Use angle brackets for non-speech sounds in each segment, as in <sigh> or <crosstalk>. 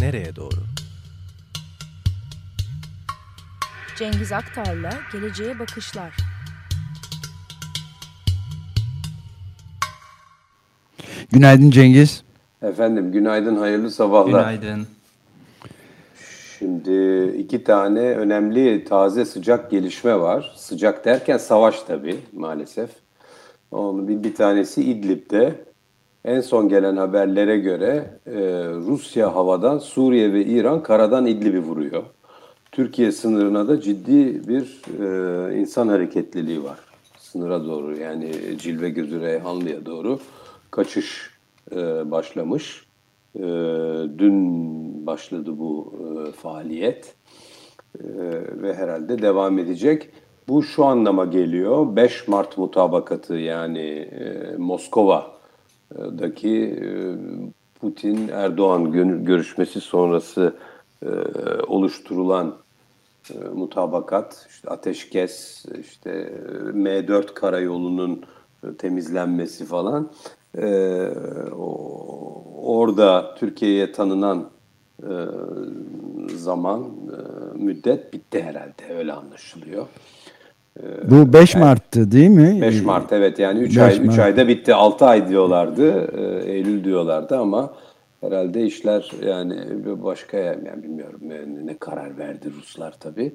nereye doğru? Cengiz Aktar'la Geleceğe Bakışlar. Günaydın Cengiz. Efendim günaydın, hayırlı sabahlar. Günaydın. Şimdi iki tane önemli taze sıcak gelişme var. Sıcak derken savaş tabii maalesef. Onun bir, bir tanesi İdlib'de. En son gelen haberlere göre e, Rusya havadan Suriye ve İran karadan İdlib'i vuruyor. Türkiye sınırına da ciddi bir e, insan hareketliliği var. Sınıra doğru yani Cilve Gözü Reyhanlı'ya doğru kaçış e, başlamış. E, dün başladı bu e, faaliyet e, ve herhalde devam edecek. Bu şu anlama geliyor. 5 Mart mutabakatı yani e, Moskova'daki e, Putin-Erdoğan görüşmesi sonrası e, oluşturulan e, mutabakat, işte ateşkes, işte M4 karayolunun temizlenmesi falan. Orada Türkiye'ye tanınan zaman, müddet bitti herhalde. Öyle anlaşılıyor. Bu 5 yani, Mart'tı değil mi? 5 Mart evet yani 3 ay 3 ayda bitti. 6 ay diyorlardı. E, Eylül diyorlardı ama herhalde işler yani başka yani bilmiyorum yani ne karar verdi Ruslar tabii.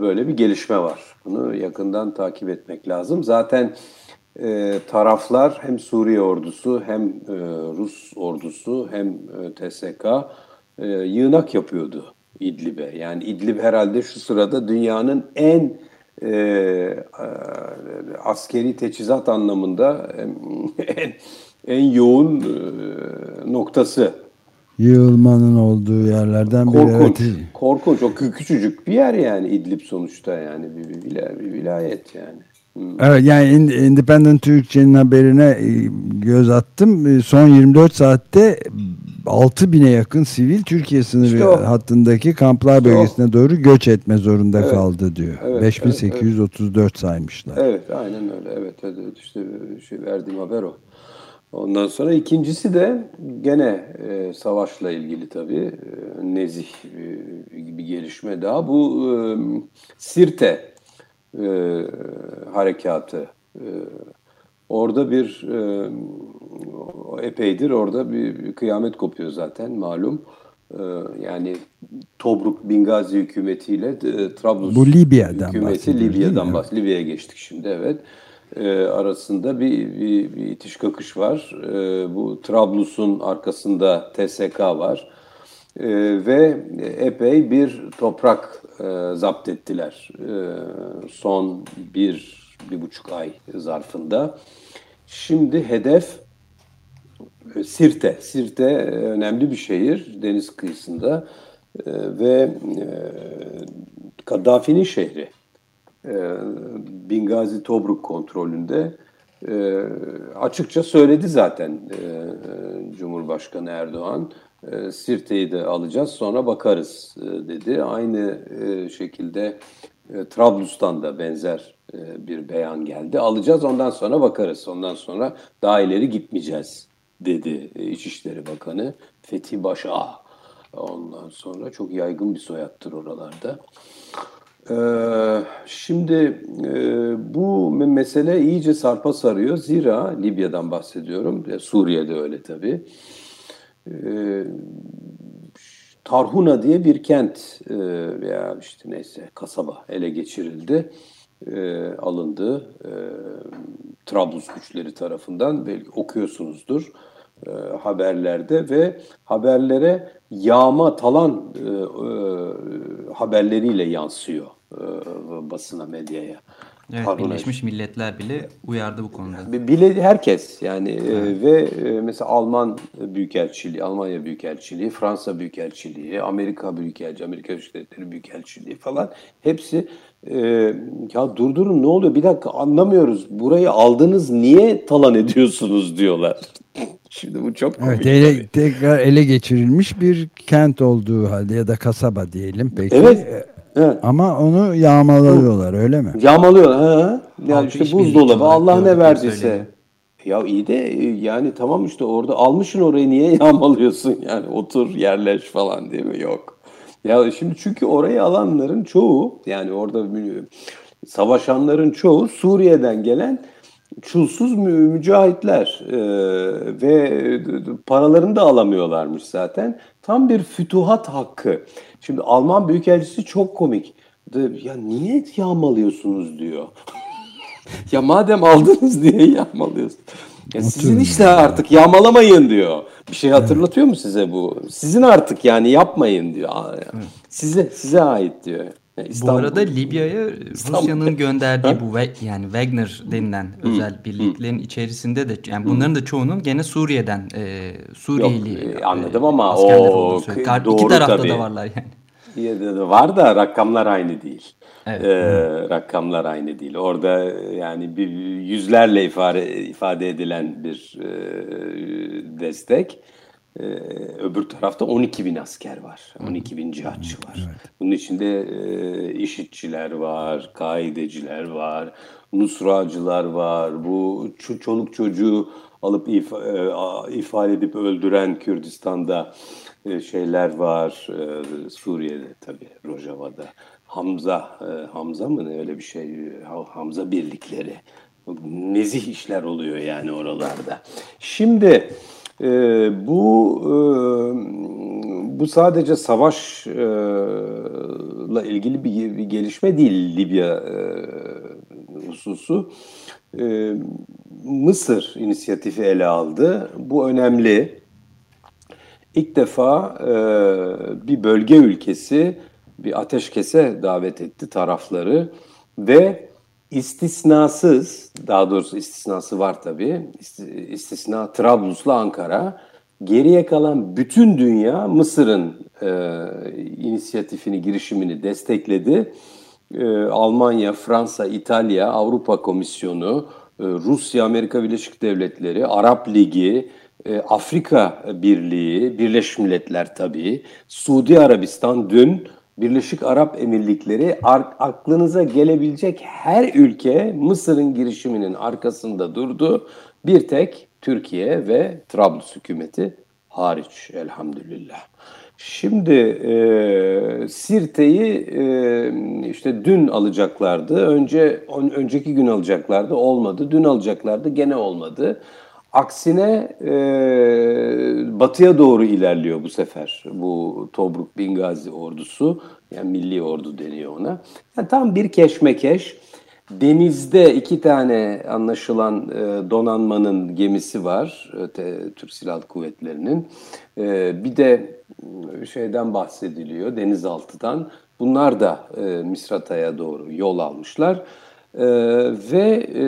Böyle bir gelişme var. Bunu yakından takip etmek lazım. Zaten e, taraflar hem Suriye ordusu hem e, Rus ordusu hem e, TSK yığınak yapıyordu İdlib'e. Yani İdlib herhalde şu sırada dünyanın en e, e, askeri teçhizat anlamında en, en yoğun e, noktası. Yığılmanın olduğu yerlerden biri. Korkunç, evet. korkunç. O küçücük bir yer yani İdlib sonuçta yani bir, bir, bir vilayet yani. Evet yani Independent Türkçe'nin haberine e, göz attım. E, son 24 saatte 6 bine yakın sivil Türkiye sınırı işte hattındaki kamplar işte bölgesine o. doğru göç etme zorunda evet. kaldı diyor. Evet, 5834 evet, evet. saymışlar. Evet aynen öyle. Evet, evet işte şey verdiğim haber o. Ondan sonra ikincisi de gene e, savaşla ilgili tabii e, nezih e, bir gelişme daha. Bu e, Sirte e, harekatı. E, orada bir e, epeydir orada bir, bir kıyamet kopuyor zaten malum. E, yani Tobruk Bingazi hükümetiyle e, Trablus Bu Libya'dan hükümeti Libya'dan bahs Libya'ya geçtik şimdi evet. E, arasında bir, bir, bir itiş kakış var. E, bu Trablus'un arkasında TSK var. E, ve epey bir toprak e, zapt ettiler e, son bir, bir buçuk ay zarfında. Şimdi hedef e, Sirte. Sirte e, önemli bir şehir deniz kıyısında e, ve e, Kaddafi'nin şehri. E, Bingazi Tobruk kontrolünde açıkça söyledi zaten Cumhurbaşkanı Erdoğan. Sirte'yi de alacağız sonra bakarız dedi. Aynı şekilde Trablus'tan da benzer bir beyan geldi. Alacağız ondan sonra bakarız. Ondan sonra daha ileri gitmeyeceğiz dedi İçişleri Bakanı Fethi Başa. Ondan sonra çok yaygın bir soyattır oralarda. Şimdi bu mesele iyice sarpa sarıyor. Zira Libya'dan bahsediyorum. Suriye'de öyle tabii. Tarhuna diye bir kent veya işte neyse kasaba ele geçirildi, e, alındı e, Trablus güçleri tarafından belki okuyorsunuzdur e, haberlerde ve haberlere yağma talan e, haberleriyle yansıyor basına medyaya. Evet, Harun Birleşmiş Milletler bile uyardı bu konuda. Bile herkes yani e, evet. ve e, mesela Alman Büyükelçiliği, Almanya Büyükelçiliği, Fransa Büyükelçiliği, Amerika Büyükelçiliği, Amerika Birleşik Devletleri Büyükelçiliği falan hepsi e, ya durdurun ne oluyor bir dakika anlamıyoruz burayı aldınız niye talan ediyorsunuz diyorlar. <laughs> Şimdi bu çok komik. Evet, ele, tekrar ele geçirilmiş bir kent olduğu halde ya da kasaba diyelim peki. Evet. Evet. Ama onu yağmalıyorlar öyle mi? Yağmalıyorlar. Ha. Yani işte buzdolabı Allah ne verdiyse. Ya iyi de e, yani tamam işte orada almışsın orayı niye <laughs> yağmalıyorsun yani otur yerleş falan değil mi? Yok. Ya şimdi çünkü orayı alanların çoğu yani orada savaşanların çoğu Suriye'den gelen çulsuz mü mücahitler ee, ve paralarını da alamıyorlarmış zaten. Tam bir fütuhat hakkı. Şimdi Alman Büyükelçisi çok komik. Ya niye yağmalıyorsunuz diyor. <laughs> ya madem aldınız diye yağmalıyorsunuz. Ya sizin işte artık yağmalamayın diyor. Bir şey hatırlatıyor mu size bu? Sizin artık yani yapmayın diyor. Size size ait diyor. İstanbul. Bu arada Libya'ya Rusya'nın gönderdiği bu yani Wagner denilen özel birliklerin içerisinde de yani bunların da çoğunun gene Suriye'den e, Suriyeli Yok, e, anladım ama o doğru iki tarafta tabii. da varlar yani. Var da rakamlar aynı değil. Evet. Ee, rakamlar aynı değil. Orada yani bir yüzlerle ifade ifade edilen bir e, destek. Ee, öbür tarafta 12 bin asker var. 12 bin cihatçı var. Evet. Bunun içinde e, işitçiler var, kaideciler var, nusracılar var. Bu çoluk çocuğu alıp if, e, ifade edip öldüren Kürdistan'da e, şeyler var. E, Suriye'de tabii Rojava'da. Hamza, e, Hamza mı ne öyle bir şey? Hamza birlikleri. Nezih işler oluyor yani oralarda. Şimdi e, bu e, bu sadece savaşla ilgili bir, bir gelişme değil Libya e, hususu. E, Mısır inisiyatifi ele aldı. Bu önemli. İlk defa e, bir bölge ülkesi bir ateşkese davet etti tarafları ve istisnasız, daha doğrusu istisnası var tabii, istisna Trablus'la Ankara, geriye kalan bütün dünya Mısır'ın e, inisiyatifini, girişimini destekledi. E, Almanya, Fransa, İtalya, Avrupa Komisyonu, e, Rusya, Amerika Birleşik Devletleri, Arap Ligi, e, Afrika Birliği, Birleşmiş Milletler tabii, Suudi Arabistan dün Birleşik Arap Emirlikleri aklınıza gelebilecek her ülke Mısır'ın girişiminin arkasında durdu. Bir tek Türkiye ve Trablus hükümeti hariç elhamdülillah. Şimdi e, Sirte'yi e, işte dün alacaklardı. Önce on, önceki gün alacaklardı. Olmadı. Dün alacaklardı. Gene olmadı. Aksine e, batıya doğru ilerliyor bu sefer bu Tobruk Bingazi ordusu. Yani milli ordu deniyor ona. Yani tam bir keşmekeş. Denizde iki tane anlaşılan e, donanmanın gemisi var. E, Türk Silahlı Kuvvetleri'nin. E, bir de şeyden bahsediliyor denizaltıdan. Bunlar da e, Misrata'ya doğru yol almışlar. Ee, ve e,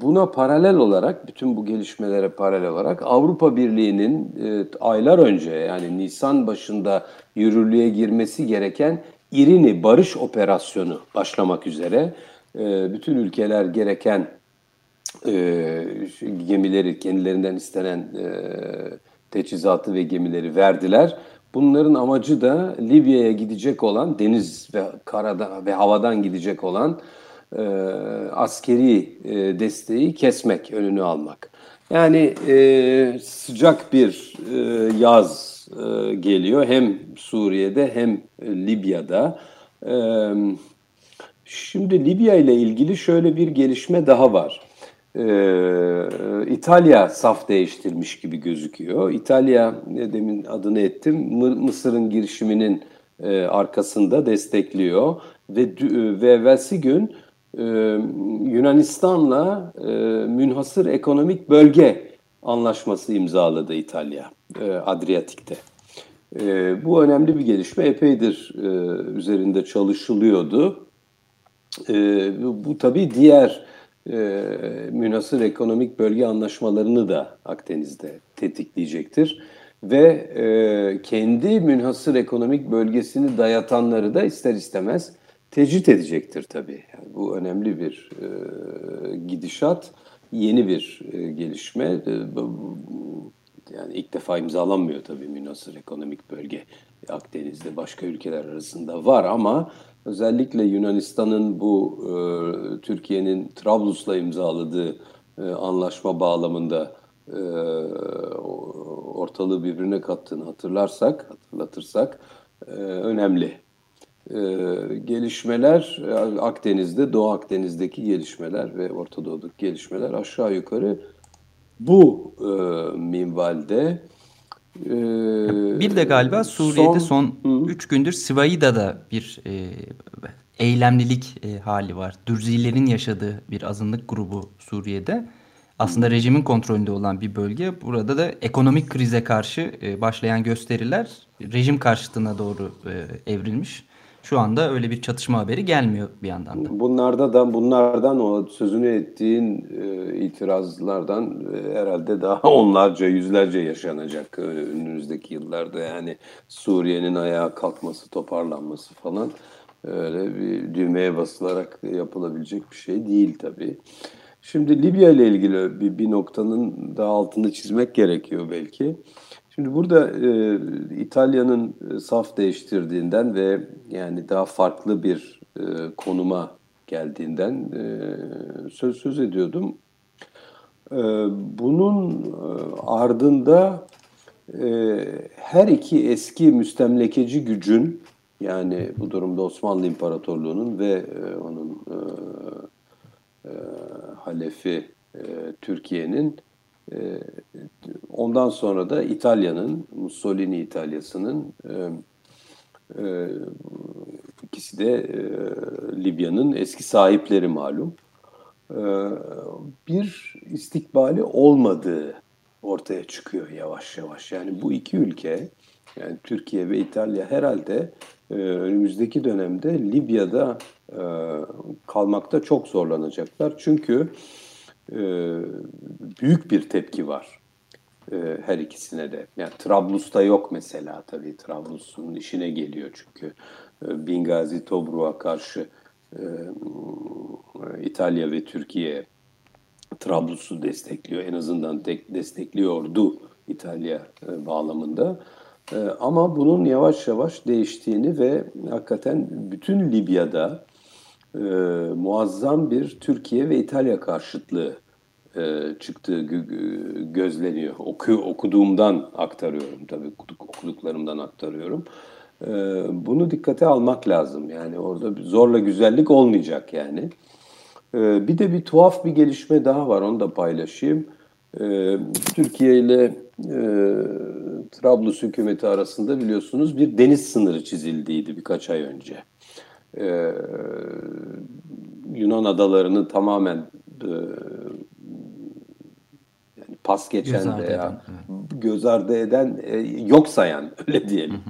buna paralel olarak, bütün bu gelişmelere paralel olarak Avrupa Birliği'nin e, aylar önce yani Nisan başında yürürlüğe girmesi gereken İrini Barış Operasyonu başlamak üzere e, bütün ülkeler gereken e, gemileri kendilerinden istenen e, teçhizatı ve gemileri verdiler. Bunların amacı da Libya'ya gidecek olan deniz ve karada ve havadan gidecek olan e, askeri e, desteği kesmek, önünü almak. Yani e, sıcak bir e, yaz e, geliyor hem Suriye'de hem Libya'da. E, şimdi Libya ile ilgili şöyle bir gelişme daha var. Ee, İtalya saf değiştirmiş gibi gözüküyor. İtalya demin adını ettim Mısır'ın girişiminin e, arkasında destekliyor ve ve evvelsi gün e, Yunanistan'la e, münhasır ekonomik bölge anlaşması imzaladı İtalya e, Adriyatik'te. E, bu önemli bir gelişme. Epeydir e, üzerinde çalışılıyordu. E, bu, bu tabii diğer e, münhasır ekonomik bölge anlaşmalarını da Akdeniz'de tetikleyecektir. Ve e, kendi münhasır ekonomik bölgesini dayatanları da ister istemez tecrit edecektir tabii. Yani bu önemli bir e, gidişat, yeni bir e, gelişme. E, yani ilk defa imzalanmıyor tabii münasır ekonomik bölge Akdeniz'de başka ülkeler arasında var ama özellikle Yunanistan'ın bu e, Türkiye'nin Trablus'la imzaladığı e, anlaşma bağlamında e, ortalığı birbirine kattığını hatırlarsak, hatırlatırsak e, önemli. E, gelişmeler Akdeniz'de, Doğu Akdeniz'deki gelişmeler ve Orta Doğu'daki gelişmeler aşağı yukarı bu e, minvalde. E, bir de galiba Suriye'de son 3 gündür Sivaida'da bir e, eylemlilik e, hali var. Dürzilerin yaşadığı bir azınlık grubu Suriye'de aslında rejimin kontrolünde olan bir bölge. Burada da ekonomik krize karşı e, başlayan gösteriler rejim karşıtına doğru e, evrilmiş. Şu anda öyle bir çatışma haberi gelmiyor bir yandan da. Bunlarda da bunlardan o sözünü ettiğin e, itirazlardan e, herhalde daha <laughs> onlarca yüzlerce yaşanacak e, önümüzdeki yıllarda yani Suriye'nin ayağa kalkması, toparlanması falan öyle bir düğmeye basılarak yapılabilecek bir şey değil tabii. Şimdi Libya ile ilgili bir, bir noktanın daha altını çizmek gerekiyor belki. Şimdi burada e, İtalya'nın e, saf değiştirdiğinden ve yani daha farklı bir e, konuma geldiğinden e, söz söz ediyordum. E, bunun e, ardında e, her iki eski müstemlekeci gücün yani bu durumda Osmanlı İmparatorluğu'nun ve e, onun e, e, halefi e, Türkiye'nin ondan sonra da İtalya'nın, Mussolini İtalya'sının e, e, ikisi de e, Libya'nın eski sahipleri malum. E, bir istikbali olmadığı ortaya çıkıyor yavaş yavaş. Yani bu iki ülke, yani Türkiye ve İtalya herhalde önümüzdeki dönemde Libya'da kalmakta çok zorlanacaklar. Çünkü e, büyük bir tepki var e, her ikisine de. Yani Trablus'ta yok mesela tabii. Trablus'un işine geliyor çünkü e, Bingazi Tobruk'a karşı e, İtalya ve Türkiye Trablus'u destekliyor. En azından de, destekliyordu İtalya bağlamında. Ama bunun yavaş yavaş değiştiğini ve hakikaten bütün Libya'da e, muazzam bir Türkiye ve İtalya karşıtlığı e, çıktığı gözleniyor. Oku, okuduğumdan aktarıyorum tabii okuduklarımdan aktarıyorum. E, bunu dikkate almak lazım yani orada zorla güzellik olmayacak yani. E, bir de bir tuhaf bir gelişme daha var onu da paylaşayım. E, Türkiye ile e, Trablus hükümeti arasında biliyorsunuz bir deniz sınırı çizildiydi birkaç ay önce. Ee, Yunan adalarını tamamen e, yani pas geçen göz veya eden, göz ardı eden, e, yok sayan <laughs> öyle diyelim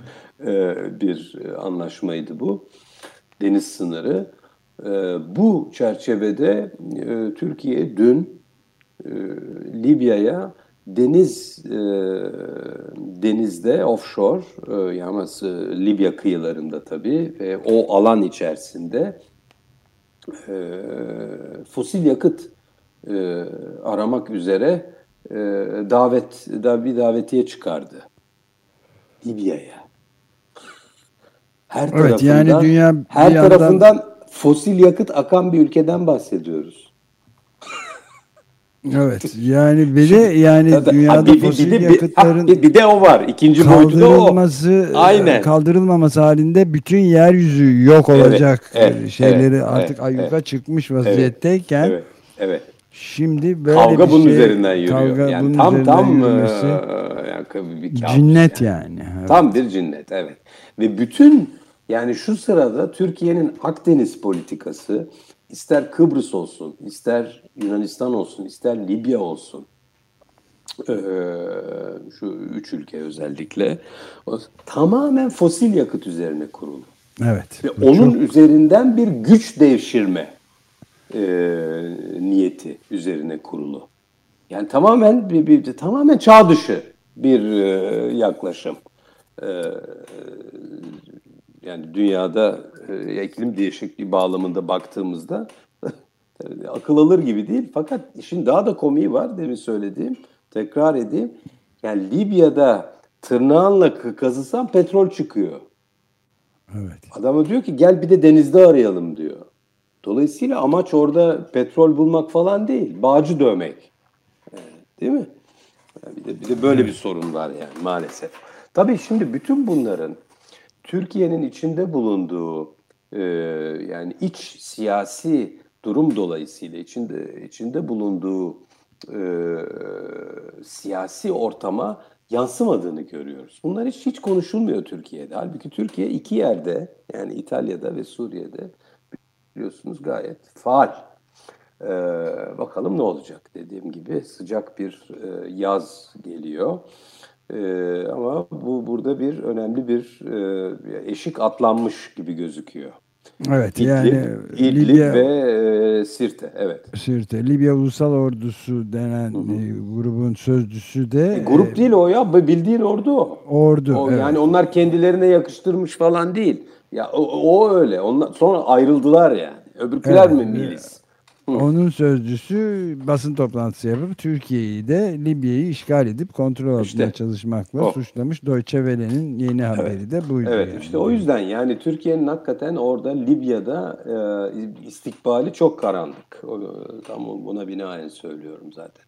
e, bir anlaşmaydı bu. Deniz sınırı. E, bu çerçevede e, Türkiye dün e, Libya'ya deniz e, denizde offshore e, yani Libya kıyılarında tabii ve o alan içerisinde e, fosil yakıt e, aramak üzere e, davet da bir davetiye çıkardı Libya'ya. Her evet, yani dünya her yandan... tarafından fosil yakıt akan bir ülkeden bahsediyoruz. Evet yani bir de yani Tabii, dünyada bir, fosil bir, yakıtların bir, bir de o var. İkinci boyutu da o. Aynen. Kaldırılmaması halinde bütün yeryüzü yok olacak evet, evet, şeyleri evet, artık evet, ayyuka evet, çıkmış vaziyetteyken evet, evet. Şimdi böyle kavga bir bunun şey, üzerinden yürüyor. Kavga yani bunun tam tam yürümesi, yani bir cinnet yani. yani. Evet. Tam bir cinnet evet. Ve bütün yani şu sırada Türkiye'nin Akdeniz politikası ister Kıbrıs olsun, ister Yunanistan olsun, ister Libya olsun, ee, şu üç ülke özellikle tamamen fosil yakıt üzerine kurulu. Evet. Ve onun çok... üzerinden bir güç devşirme e, niyeti üzerine kurulu. Yani tamamen bir, bir tamamen çağ dışı bir e, yaklaşım. E, yani dünyada e, iklim değişikliği bağlamında baktığımızda <laughs> akıl alır gibi değil. Fakat işin daha da komiği var demin söylediğim. Tekrar edeyim. Yani Libya'da tırnağınla kazısan petrol çıkıyor. Evet. Adama diyor ki gel bir de denizde arayalım diyor. Dolayısıyla amaç orada petrol bulmak falan değil, bağcı dövmek. Değil mi? Bir de, bir de böyle bir sorun var yani maalesef. Tabii şimdi bütün bunların Türkiye'nin içinde bulunduğu e, yani iç siyasi durum dolayısıyla içinde içinde bulunduğu e, siyasi ortama yansımadığını görüyoruz. Bunlar hiç hiç konuşulmuyor Türkiye'de. Halbuki Türkiye iki yerde yani İtalya'da ve Suriye'de biliyorsunuz gayet faal. Ee, bakalım ne olacak dediğim gibi sıcak bir e, yaz geliyor. Ee, ama bu burada bir önemli bir e, eşik atlanmış gibi gözüküyor. Evet İdlib, yani İdlib Libya ve e, Sirte evet. Sirte Libya Ulusal Ordusu denen hı hı. E, grubun sözcüsü de e, grup e, değil o ya bildiğin ordu o. Ordu. O, evet. Yani onlar kendilerine yakıştırmış falan değil. Ya o, o öyle. Onlar sonra ayrıldılar yani. Öbürküler evet, mi milis? Onun sözcüsü basın toplantısı yapıp Türkiye'yi de Libya'yı işgal edip kontrol altında işte, çalışmakla o. suçlamış. Deutsche Welle'nin yeni evet. haberi de buydu. Evet yani. işte o yüzden yani Türkiye'nin hakikaten orada Libya'da e, istikbali çok karanlık. O, tam buna binaen söylüyorum zaten.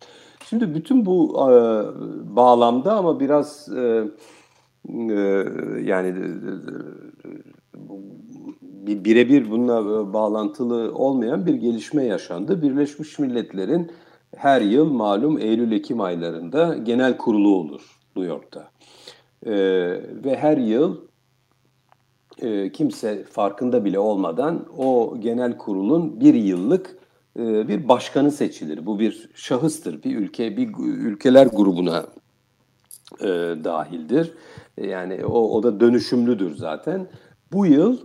Şimdi bütün bu e, bağlamda ama biraz e, e, yani e, birebir bununla bağlantılı olmayan bir gelişme yaşandı. Birleşmiş Milletler'in her yıl malum Eylül-Ekim aylarında genel kurulu olur New York'ta. Ee, ve her yıl e, kimse farkında bile olmadan o genel kurulun bir yıllık e, bir başkanı seçilir. Bu bir şahıstır, bir ülke, bir ülkeler grubuna e, dahildir. Yani o, o da dönüşümlüdür zaten. Bu yıl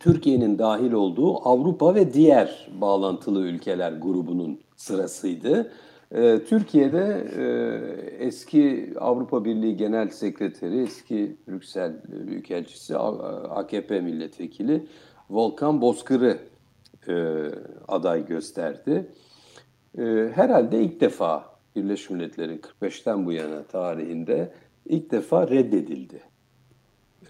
Türkiye'nin dahil olduğu Avrupa ve diğer bağlantılı ülkeler grubunun sırasıydı. Ee, Türkiye'de e, eski Avrupa Birliği Genel Sekreteri, eski Brüksel Büyükelçisi, AKP milletvekili Volkan Bozkır'ı e, aday gösterdi. E, herhalde ilk defa Birleşmiş Milletler'in 45'ten bu yana tarihinde ilk defa reddedildi.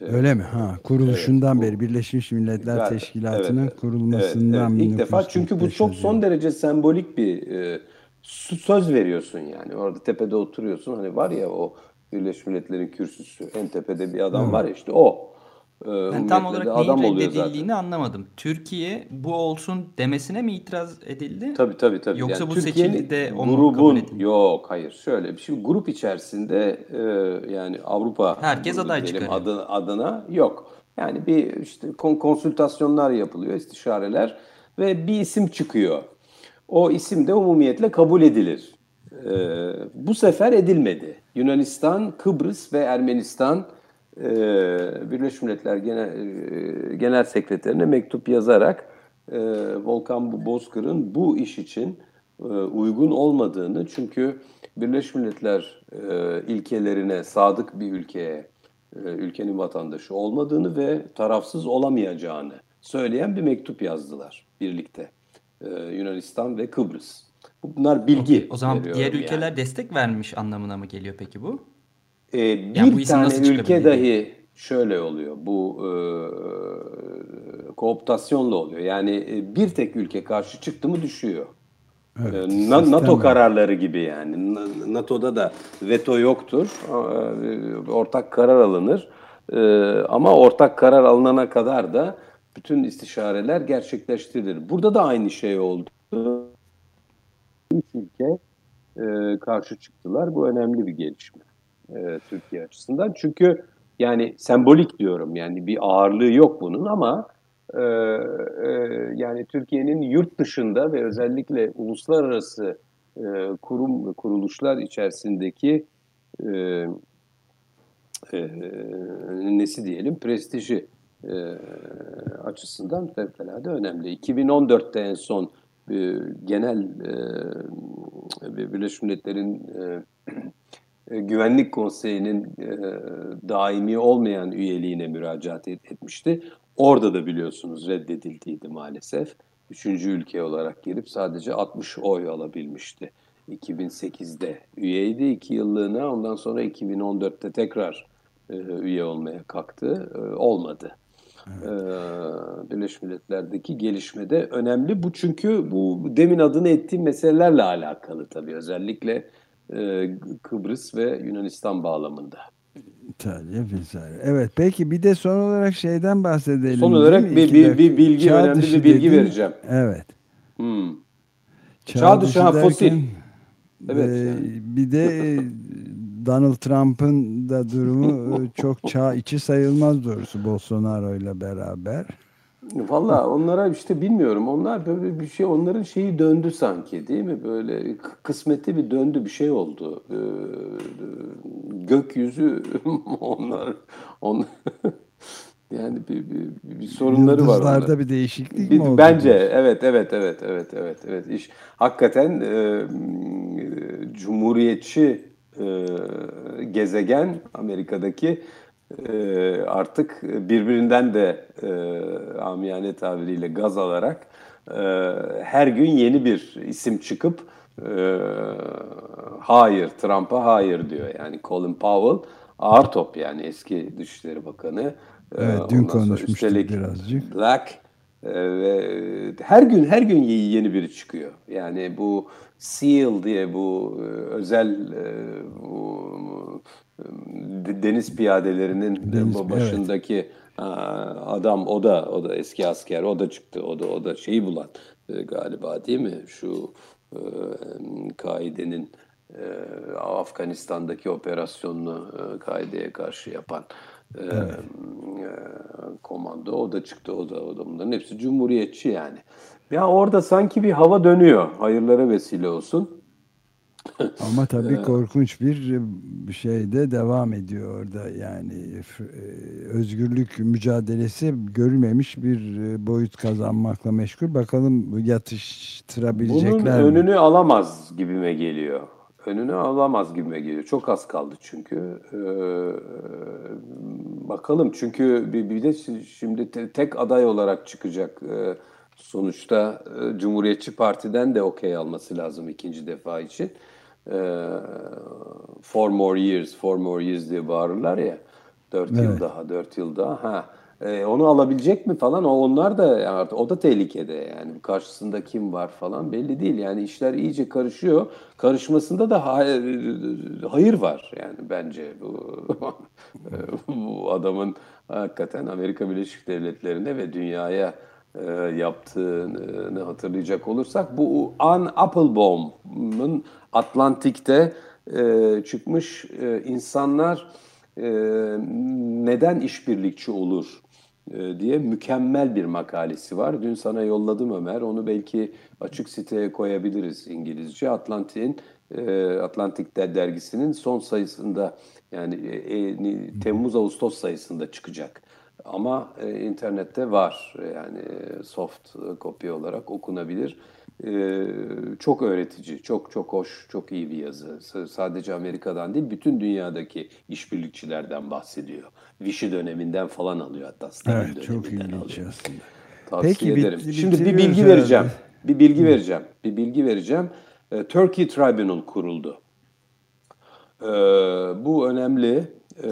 Öyle mi? Ha, kuruluşundan evet, beri Birleşmiş Milletler evet, Teşkilatı'nın evet, kurulmasından evet, evet. İlk defa çünkü bu çok son derece sembolik bir e, söz veriyorsun yani. Orada tepede oturuyorsun. Hani var ya o Birleşmiş Milletler'in kürsüsü en tepede bir adam Hı. var ya işte o. Ee, ben tam olarak neyin adam reddedildiğini anlamadım. Türkiye bu olsun demesine mi itiraz edildi? Tabii tabii. tabii. Yoksa yani bu seçildi de grubun? Yok hayır şöyle bir şey. Grup içerisinde e, yani Avrupa herkes aday çıkarıyor. Adına, adına yok. Yani bir işte konsültasyonlar yapılıyor, istişareler ve bir isim çıkıyor. O isim de umumiyetle kabul edilir. Ee, bu sefer edilmedi. Yunanistan, Kıbrıs ve Ermenistan e, Birleşmiş Milletler Genel, e, Genel Sekreterine mektup yazarak e, Volkan Bozkır'ın bu iş için e, uygun olmadığını çünkü Birleşmiş Milletler e, ilkelerine sadık bir ülkeye, e, ülkenin vatandaşı olmadığını ve tarafsız olamayacağını söyleyen bir mektup yazdılar birlikte. E, Yunanistan ve Kıbrıs. Bunlar bilgi. Okay. O zaman diğer ülkeler yani. destek vermiş anlamına mı geliyor peki bu? E, bir yani tane ülke dahi şöyle oluyor. Bu e, kooptasyonla oluyor. Yani e, bir tek ülke karşı çıktı mı düşüyor. Evet, e, Na, NATO kararları gibi yani. NATO'da da veto yoktur. E, ortak karar alınır. Ama ortak karar alınana kadar da bütün istişareler gerçekleştirilir. Burada da aynı şey oldu. Üç ülke karşı çıktılar. Bu önemli bir gelişme e, Türkiye açısından. Çünkü yani sembolik diyorum yani bir ağırlığı yok bunun ama e, e, yani Türkiye'nin yurt dışında ve özellikle uluslararası e, kurum ve kuruluşlar içerisindeki e, e, nesi diyelim prestiji e, açısından fevkalade önemli. 2014'te en son e, genel e, Birleşmiş Milletler'in e, Güvenlik Konseyi'nin e, daimi olmayan üyeliğine müracaat et, etmişti. Orada da biliyorsunuz reddedildiydi maalesef. Üçüncü ülke olarak girip sadece 60 oy alabilmişti. 2008'de üyeydi iki yıllığına ondan sonra 2014'te tekrar e, üye olmaya kalktı. E, olmadı. Evet. Birleşmiş Milletler'deki gelişmede önemli. Bu çünkü bu demin adını ettiğim meselelerle alakalı tabii. Özellikle Kıbrıs ve Yunanistan bağlamında. İtalya vesaire. Evet peki bir de son olarak şeyden bahsedelim. Son olarak bir, bir, bir bilgi Çağ önemli bir bilgi dedin. vereceğim. Evet. Hmm. Çağ, Çağ dışı ha fosil. Evet. E, yani. Bir de Donald Trump'ın da durumu <laughs> çok çağ içi sayılmaz doğrusu Bolsonaro ile beraber. Valla onlara işte bilmiyorum. Onlar böyle bir şey, onların şeyi döndü sanki değil mi? Böyle kısmeti bir döndü bir şey oldu. Ee, gökyüzü <laughs> onlar, onlar <laughs> yani bir, bir, bir sorunları var. Yıldızlarda bir değişiklik bir, mi oldu? Bence evet evet evet evet evet evet iş hakikaten e, cumhuriyetçi e, gezegen Amerika'daki e, artık birbirinden de e, amiyane tabiriyle gaz alarak e, her gün yeni bir isim çıkıp e, hayır Trump'a hayır diyor. Yani Colin Powell ağır top yani eski Dışişleri Bakanı. E, evet dün konuşmuştuk birazcık. Black e, ve her gün her gün yeni biri çıkıyor. Yani bu SEAL diye bu e, özel bu deniz piyadelerinin deniz, başındaki evet. adam o da o da eski asker o da çıktı o da o da şeyi bulan e, galiba değil mi şu e, kaidenin e, Afganistan'daki operasyonunu e, kaideye karşı yapan e, evet. e, komando o da çıktı o da o da bunların hepsi cumhuriyetçi yani. Ya orada sanki bir hava dönüyor. Hayırlara vesile olsun. <laughs> Ama tabii korkunç bir şey de devam ediyor orada yani e, özgürlük mücadelesi görülmemiş bir e, boyut kazanmakla meşgul. Bakalım yatıştırabilecekler Bunun mi? önünü alamaz gibime geliyor. Önünü alamaz gibime geliyor. Çok az kaldı çünkü. Ee, bakalım çünkü bir, bir de şimdi tek aday olarak çıkacak. Ee, sonuçta e, Cumhuriyetçi Parti'den de okey alması lazım ikinci defa için. Ee, four more years, four more years diye bağırırlar ya. Dört evet. yıl daha, dört yıl daha. Ha. E, onu alabilecek mi falan o onlar da artık o da tehlikede yani karşısında kim var falan belli değil yani işler iyice karışıyor karışmasında da hayır var yani bence bu <laughs> bu adamın hakikaten Amerika Birleşik Devletleri'ne ve dünyaya e, yaptığını hatırlayacak olursak bu Ann Applebaum'un Atlantik'te e, çıkmış e, insanlar neden işbirlikçi olur diye mükemmel bir makalesi var. Dün sana yolladım Ömer. Onu belki açık siteye koyabiliriz İngilizce. Atlantik'in Atlantik dergisinin son sayısında yani e, Temmuz-Ağustos sayısında çıkacak. Ama e, internette var yani soft kopya olarak okunabilir. E, çok öğretici, çok çok hoş, çok iyi bir yazı. S sadece Amerika'dan değil, bütün dünyadaki işbirlikçilerden bahsediyor. Vichy döneminden falan alıyor hatta Stalin evet, çok ilginç alıyor. aslında. Tavsiye Peki, ederim. Bit Şimdi bir bilgi vereceğim. Herhalde. Bir bilgi vereceğim. Bir bilgi vereceğim. E, Turkey Tribunal kuruldu. E, bu önemli. E,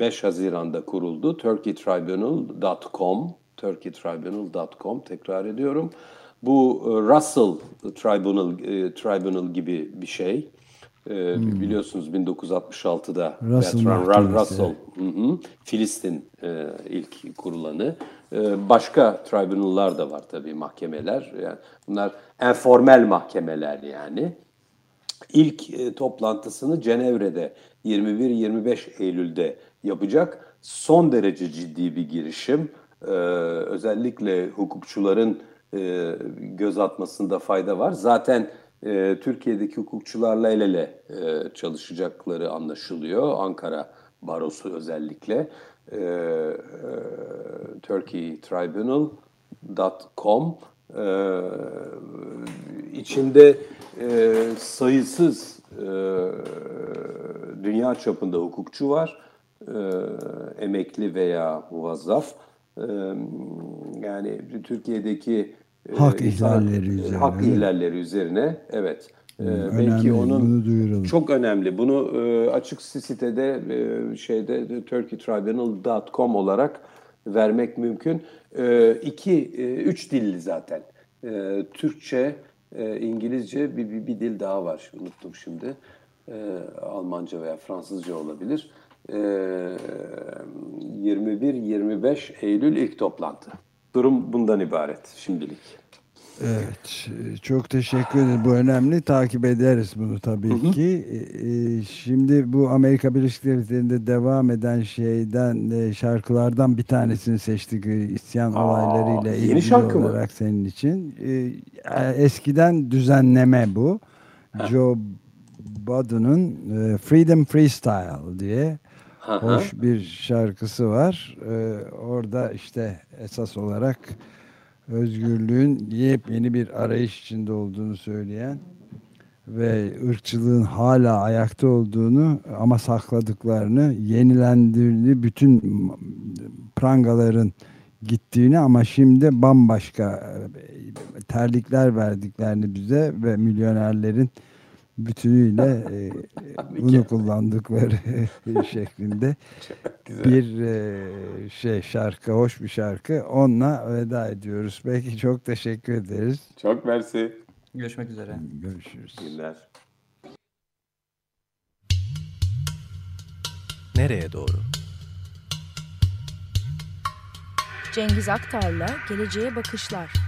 5 Haziran'da kuruldu. turkeytribunal.com turkeytribunal.com tekrar ediyorum. Bu e, Russell Tribunal e, Tribunal gibi bir şey. E, hmm. Biliyorsunuz 1966'da Russell, Bertrand Russell hı hı, Filistin ilk kurulanı. başka tribunallar da var tabii mahkemeler. Yani bunlar enformel mahkemeler yani. İlk toplantısını Cenevre'de 21-25 Eylül'de yapacak. Son derece ciddi bir girişim. Ee, özellikle hukukçuların e, göz atmasında fayda var. Zaten e, Türkiye'deki hukukçularla el ele e, çalışacakları anlaşılıyor. Ankara Barosu özellikle. E, e, turkeytribunal.com e, içinde e, sayısız e, dünya çapında hukukçu var e, emekli veya muvazzaf e, yani Türkiye'deki e, hak ihlalleri üzerine hak ihlalleri üzerine evet önemli, belki onun çok önemli. Bunu e, açık sitede e, şeyde turkeytribunal.com olarak vermek mümkün. E, iki, e, üç dilli zaten. E, Türkçe, e, İngilizce bir, bir, bir dil daha var. Unuttum şimdi. E, Almanca veya Fransızca olabilir. E, 21-25 Eylül ilk toplantı. Durum bundan ibaret şimdilik. Evet, çok teşekkür ederim. Bu önemli. Takip ederiz bunu tabii hı hı. ki. Şimdi bu Amerika Birleşik Devletleri'nde devam eden şeyden, e, şarkılardan bir tanesini seçtik. İsyan Aa, olaylarıyla ilgili şarkı olarak mı? senin için. Ee, eskiden düzenleme bu. Heh. Joe Budden'ın e, Freedom Freestyle diye hoş bir şarkısı var. Ee, orada işte esas olarak özgürlüğün yepyeni bir arayış içinde olduğunu söyleyen ve ırkçılığın hala ayakta olduğunu ama sakladıklarını, yenilendiğini, bütün prangaların gittiğini ama şimdi bambaşka terlikler verdiklerini bize ve milyonerlerin bütünüyle <laughs> e, bunu kullandıkları <laughs> şeklinde <laughs> bir e, şey şarkı, hoş bir şarkı. Onunla veda ediyoruz. Peki çok teşekkür ederiz. Çok mersi. Görüşmek üzere. Görüşürüz. Günler. Nereye doğru? Cengiz Aktar'la Geleceğe Bakışlar.